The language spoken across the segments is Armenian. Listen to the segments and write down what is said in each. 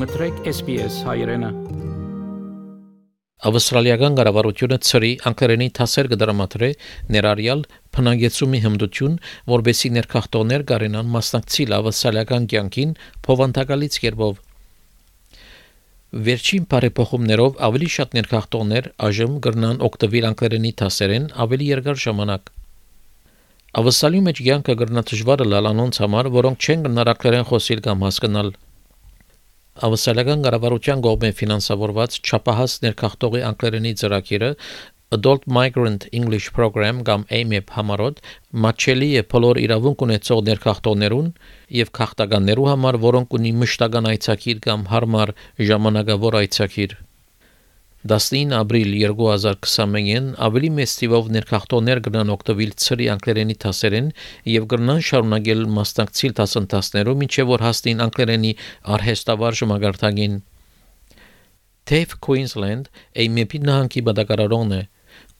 մտրեք SPS հայրենը։ Ավստրալիական կառավարությունը ծրի անկերենի թասեր կդրամատրե ներառյալ փնագեցումի հմդություն, որբեսի ներքախտոներ գարենան մասնակցիլ ավստրալիական կյանքին փոխանցակալից կերպով Վերջին բարեփոխումներով ավելի շատ ներքախտողներ այժմ կգրնան օկտոբեր անկերենի թասերեն ավելի երկար ժամանակ Ավսալի մեջ կյանքը կգրնա դժվարը լալանոնց համար, որոնք չեն գնարակներեն խոսիլ կամ հասկանալ Ավստրալիական կառավարության կողմէ ֆինանսավորված չափահաս ներքախտողի անկլերենի ծրագիրը Adult Migrant English Program կամ AMIP համարոտ մաչելի է բոլոր իրավունք ունեցող ներքախտողներուն եւ քաղաքտականներու համար, որոնք ունի մշտական այցակիր կամ հարմար ժամանակավոր այցակիր 19 ապրիլ 2021-ին ավելի մեծ թիվով ներքախտողներ կգնան օկտոբիլ ծրի անկլերենի տասերեն եւ կգնան շարունակել մասնակցել դասընթացներով մինչեւ որ հասնին անկլերենի արհեստավար ժամանակարտագին Tave Queensland AMP-ի նահանգի բնակարարողն է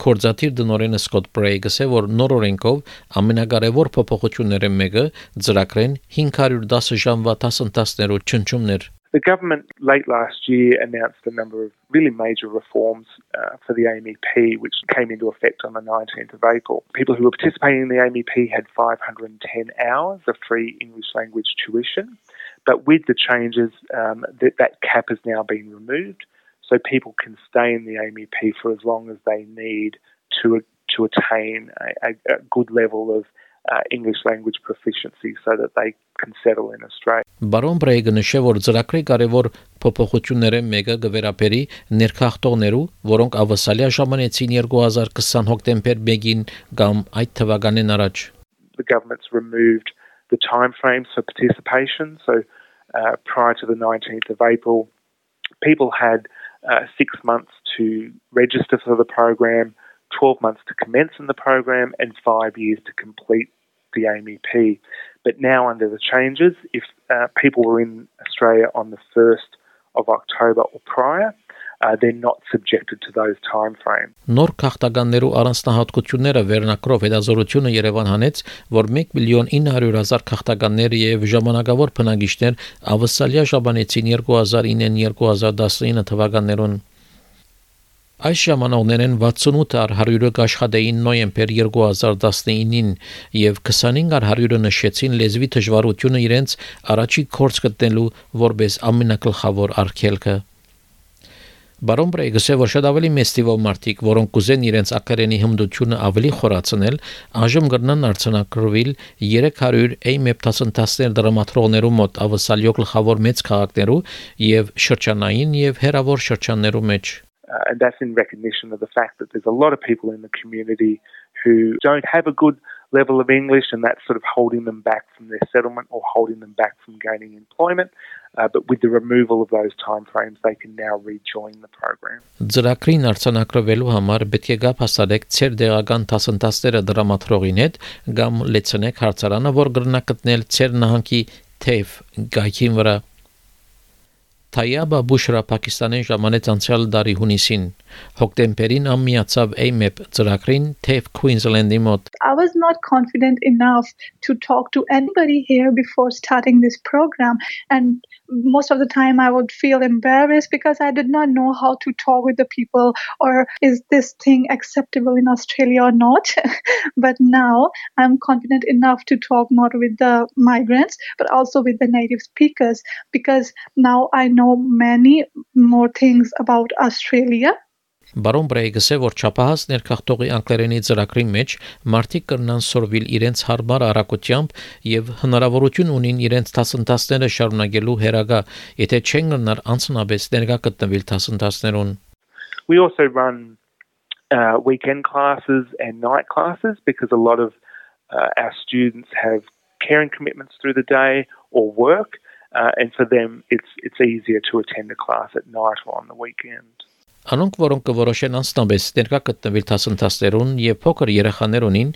Կորզաթիր դնորենը Սկոտ Բրեյգսը որ նոր օրենքով ամենակարևոր փոփոխությունները մեկը ծրագրեն 510 ժամվա դասընթացներով չնչումներ The government late last year announced a number of really major reforms uh, for the AMEP, which came into effect on the 19th of April. People who were participating in the AMEP had 510 hours of free English language tuition, but with the changes, um, that, that cap has now been removed, so people can stay in the AMEP for as long as they need to to attain a, a, a good level of uh, English language proficiency so that they can settle in Australia. Բարոն Բրեյգը նշել որ ծրագրի կարևոր փոփոխությունները մեկը գվերապերի ներքախտողներու, որոնք ավասալիա ժամանեցին 2020 հոկտեմբեր 1-ին կամ այդ թվականին առաջ. The government's removed the time frames for participation so uh, prior to the 19th of April people had uh, 6 months to register for the program 12 months to commence in the program and five years to complete the AMEP. But now, under the changes, if uh, people were in Australia on the 1st of October or prior, uh, they're not subjected to those time frames. Նոր քաղաքականներու առանձնահատկությունները վերնակրով հետազորությունը Երևան հանեց, որ 1 միլիոն 900 հազար քաղաքականներ եւ ժամանակավոր բնակիչներ ավսալիա ժամանեցին 2009-ին 2019 թվականներուն Այս ժամանակներեն 68 առ 100-ը աշխատեին նոյեմբեր 2019-ին եւ 25 առ 100-ը նշեցին լեզվի դժվարությունը իրենց առաջի կորց գտնելու որպես ամենակլխավոր արգելքը։ Բարոն Բրեյգսը որ շատ ավելի մեծ թիվով մարդիկ, որոնք կուզեն իրենց ակերենի հմդությունը ավելի խորացնել, այժմ կգնան արցանակրվել 300 AMEP տասնտասներ դրամատրողներու մոտ ավսալյո գլխավոր մեծ քաղաքներու եւ շրջանային եւ հերավոր շրջաններու մեջ։ Uh, and that's in recognition of the fact that there's a lot of people in the community who don't have a good level of English, and that's sort of holding them back from their settlement or holding them back from gaining employment. Uh, but with the removal of those timeframes, they can now rejoin the program. Ծրագրին արձանագրվելու համար պետք է գապ հաստատեք ծեր դեղական դասընթացները դրամատրողին հետ կամ լեցնեք հարցարանը, որ գրնակտնել ծեր նահանգի թեև գայքին վրա Թայաբա Բուշրա Պակիստանին ժամանեց անցյալ դարի հունիսին հոկտեմբերին ամիացավ AMEP ծրագրին թեև Queensland-ի մոտ I was not confident enough to talk to anybody here before starting this program and most of the time I would feel embarrassed because I did not know how to talk with the people or is this thing acceptable in Australia or not but now I'm confident enough to talk not with the migrants but also with the native speakers because now I know many more things about Australia. Բարոն Բրեյգսը որ չափահաս ներքախտողի անկլերենի ծրագրի մեջ մարտիկ կրնան սորվիլ իրենց հարմար արակությամբ եւ հնարավորություն ունին իրենց դասընթացները շարունակելու հերագա, եթե չեն գնար անցնաբես ներկա գտնվել դասընթացներուն We also run uh, weekend classes and night classes because a lot of uh, our students have caring commitments through the day or work uh, and for them it's it's easier to attend a class at night or on the weekend. Անոնք որոնք կորոշեն անստամբես ներկա գտնվել դասընթացներուն եւ փոքր երեխաներունին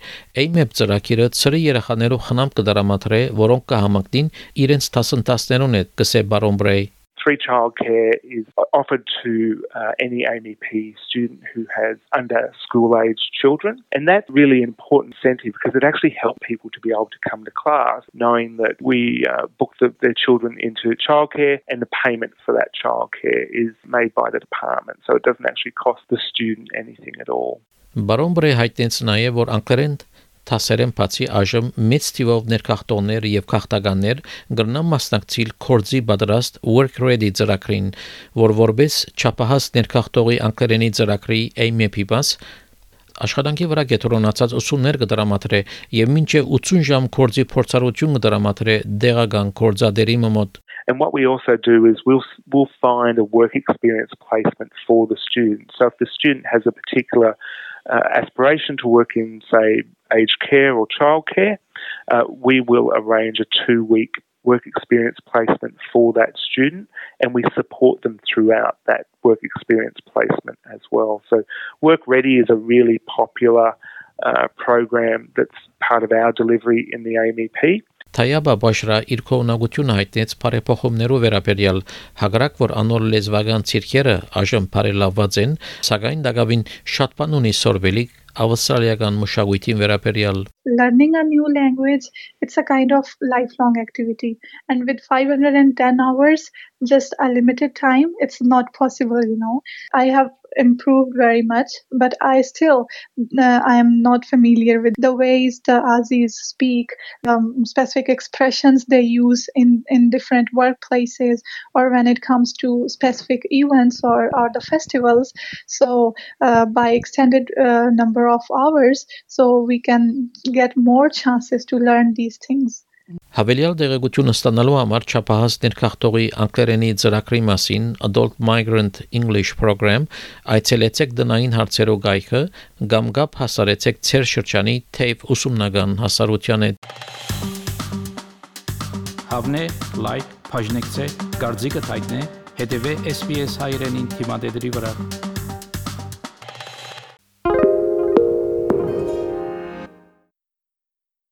AMEP ծրագիրը ծրի երեխաներու խնամ կդրամատրե, որոնք կհամակնին իրենց դասընթացներուն հետ, կսե բարոն Բրեյ Free childcare is offered to uh, any AMEP student who has under school age children. And that's really an important incentive because it actually helps people to be able to come to class knowing that we uh, book the, their children into childcare and the payment for that childcare is made by the department. So it doesn't actually cost the student anything at all. Բարոն Բրե հայտնեց նաև, որ անկլերեն Թասերեն բացի այժմ մեծ թիվով ներքախտողներ եւ քաղաքտականներ գրնան մասնակցել կորձի պատրաստ work ready ծրագրին, որ որպես չափահաս ներքախտողի անկլերենի ծրագրի AMP-ի բաս աշխատանքի վրա գետրոնացած ուսումներ կդրամատրե եւ մինչեւ 80 ժամ կորձի փորձառություն կդրամատրե դեղական կորձադերի մոտ And what we also do is we'll we'll find a work experience placement for the student. So if the student has a particular uh, aspiration to work in, say, aged care or childcare, uh, we will arrange a two week work experience placement for that student and we support them throughout that work experience placement as well. So, Work Ready is a really popular uh, program that's part of our delivery in the AMEP. Թայաբա Բաշրա իր կողմնակությունը հայտնեց բարեփոխումներով վերաբերյալ. Հագրակ որ անոր լեզվական ցիրքերը այժմ բարելավված են, սակայն դակավին շատ բան ունի սորվելիք ավստրալիական մշակույթին վերաբերյալ learning a new language it's a kind of lifelong activity. And with 510 hours just a limited time it's not possible you know. I have improved very much but i still uh, i am not familiar with the ways the aussies speak um, specific expressions they use in in different workplaces or when it comes to specific events or, or the festivals. So uh, by extended uh, number of hours so we can get more chances to learn these things Հավելյալ դեղեցությունը ստանալու համար չափահաս ներքախտողի անկլերենի ծրագրի մասին Adult Migrant English Program այցելեցեք դնային հարցերով գայքը կամ գապ հասարեցեք ցեր շրջանի թեյվ ուսումնական հասարությանը Հավնե լայք, բաժնեկցե, դարձիկը թայտնե, հետեւե SPS հայրենին թիմադեդի վրա